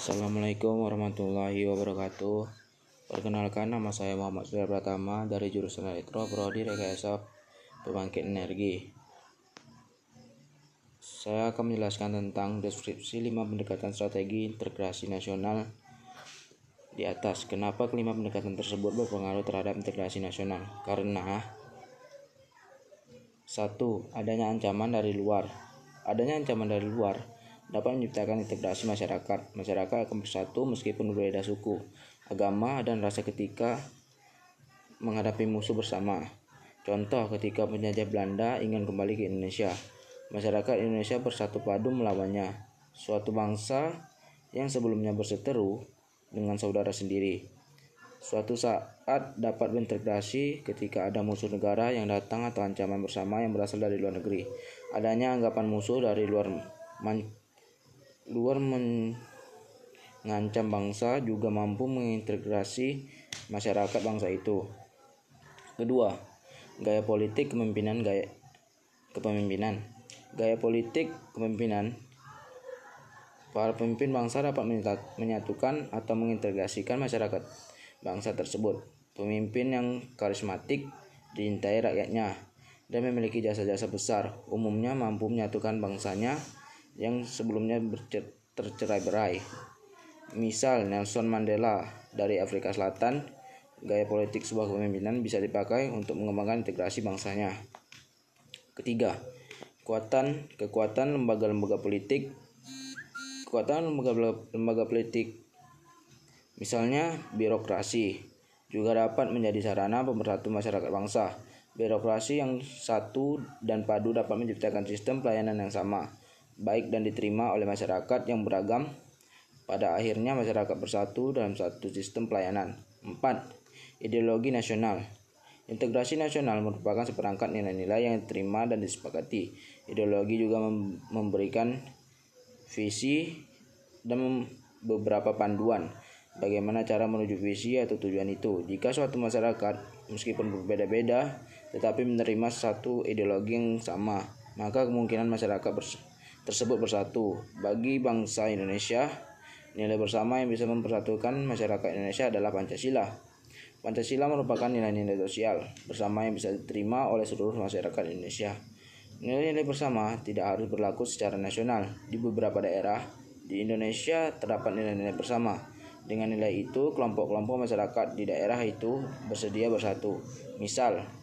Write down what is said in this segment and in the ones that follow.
Assalamualaikum warahmatullahi wabarakatuh. Perkenalkan nama saya Muhammad Surya Pratama dari jurusan Elektro Prodi Rekayasa Pembangkit Energi. Saya akan menjelaskan tentang deskripsi 5 pendekatan strategi integrasi nasional di atas. Kenapa kelima pendekatan tersebut berpengaruh terhadap integrasi nasional? Karena satu, adanya ancaman dari luar. Adanya ancaman dari luar dapat menciptakan integrasi masyarakat. Masyarakat akan bersatu meskipun berbeda suku, agama, dan rasa ketika menghadapi musuh bersama. Contoh ketika penjajah Belanda ingin kembali ke Indonesia, masyarakat Indonesia bersatu padu melawannya. Suatu bangsa yang sebelumnya berseteru dengan saudara sendiri. Suatu saat dapat berintegrasi ketika ada musuh negara yang datang atau ancaman bersama yang berasal dari luar negeri. Adanya anggapan musuh dari luar luar mengancam bangsa juga mampu mengintegrasi masyarakat bangsa itu. Kedua, gaya politik kepemimpinan gaya kepemimpinan. Gaya politik kepemimpinan para pemimpin bangsa dapat menyatukan atau mengintegrasikan masyarakat bangsa tersebut. Pemimpin yang karismatik diintai rakyatnya dan memiliki jasa-jasa besar umumnya mampu menyatukan bangsanya yang sebelumnya tercerai-berai. Misal Nelson Mandela dari Afrika Selatan, gaya politik sebuah kepemimpinan bisa dipakai untuk mengembangkan integrasi bangsanya. Ketiga, kekuatan kekuatan lembaga-lembaga politik kekuatan lembaga-lembaga politik misalnya birokrasi juga dapat menjadi sarana pemersatu masyarakat bangsa. Birokrasi yang satu dan padu dapat menciptakan sistem pelayanan yang sama baik dan diterima oleh masyarakat yang beragam. Pada akhirnya masyarakat bersatu dalam satu sistem pelayanan. 4. Ideologi nasional. Integrasi nasional merupakan seperangkat nilai-nilai yang diterima dan disepakati. Ideologi juga memberikan visi dan beberapa panduan bagaimana cara menuju visi atau tujuan itu. Jika suatu masyarakat meskipun berbeda-beda tetapi menerima satu ideologi yang sama, maka kemungkinan masyarakat tersebut bersatu. Bagi bangsa Indonesia, nilai bersama yang bisa mempersatukan masyarakat Indonesia adalah Pancasila. Pancasila merupakan nilai-nilai sosial bersama yang bisa diterima oleh seluruh masyarakat Indonesia. Nilai-nilai bersama tidak harus berlaku secara nasional. Di beberapa daerah di Indonesia terdapat nilai-nilai bersama. Dengan nilai itu, kelompok-kelompok masyarakat di daerah itu bersedia bersatu. Misal,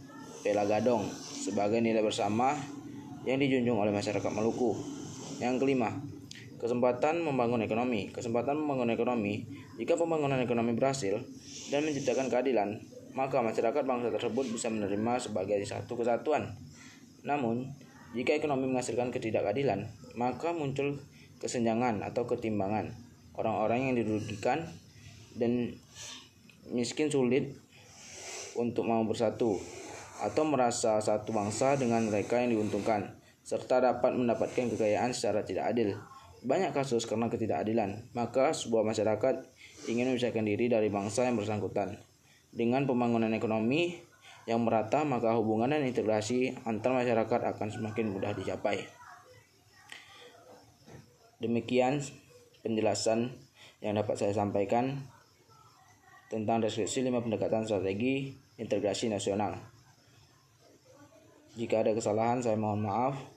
Pelagadong sebagai nilai bersama yang dijunjung oleh masyarakat Maluku. Yang kelima, kesempatan membangun ekonomi. Kesempatan membangun ekonomi, jika pembangunan ekonomi berhasil dan menciptakan keadilan, maka masyarakat bangsa tersebut bisa menerima sebagai satu kesatuan. Namun, jika ekonomi menghasilkan ketidakadilan, maka muncul kesenjangan atau ketimbangan. Orang-orang yang dirugikan dan miskin sulit untuk mau bersatu atau merasa satu bangsa dengan mereka yang diuntungkan serta dapat mendapatkan kekayaan secara tidak adil. Banyak kasus karena ketidakadilan, maka sebuah masyarakat ingin memisahkan diri dari bangsa yang bersangkutan. Dengan pembangunan ekonomi yang merata, maka hubungan dan integrasi antar masyarakat akan semakin mudah dicapai. Demikian penjelasan yang dapat saya sampaikan tentang deskripsi 5 pendekatan strategi integrasi nasional. Jika ada kesalahan, saya mohon maaf.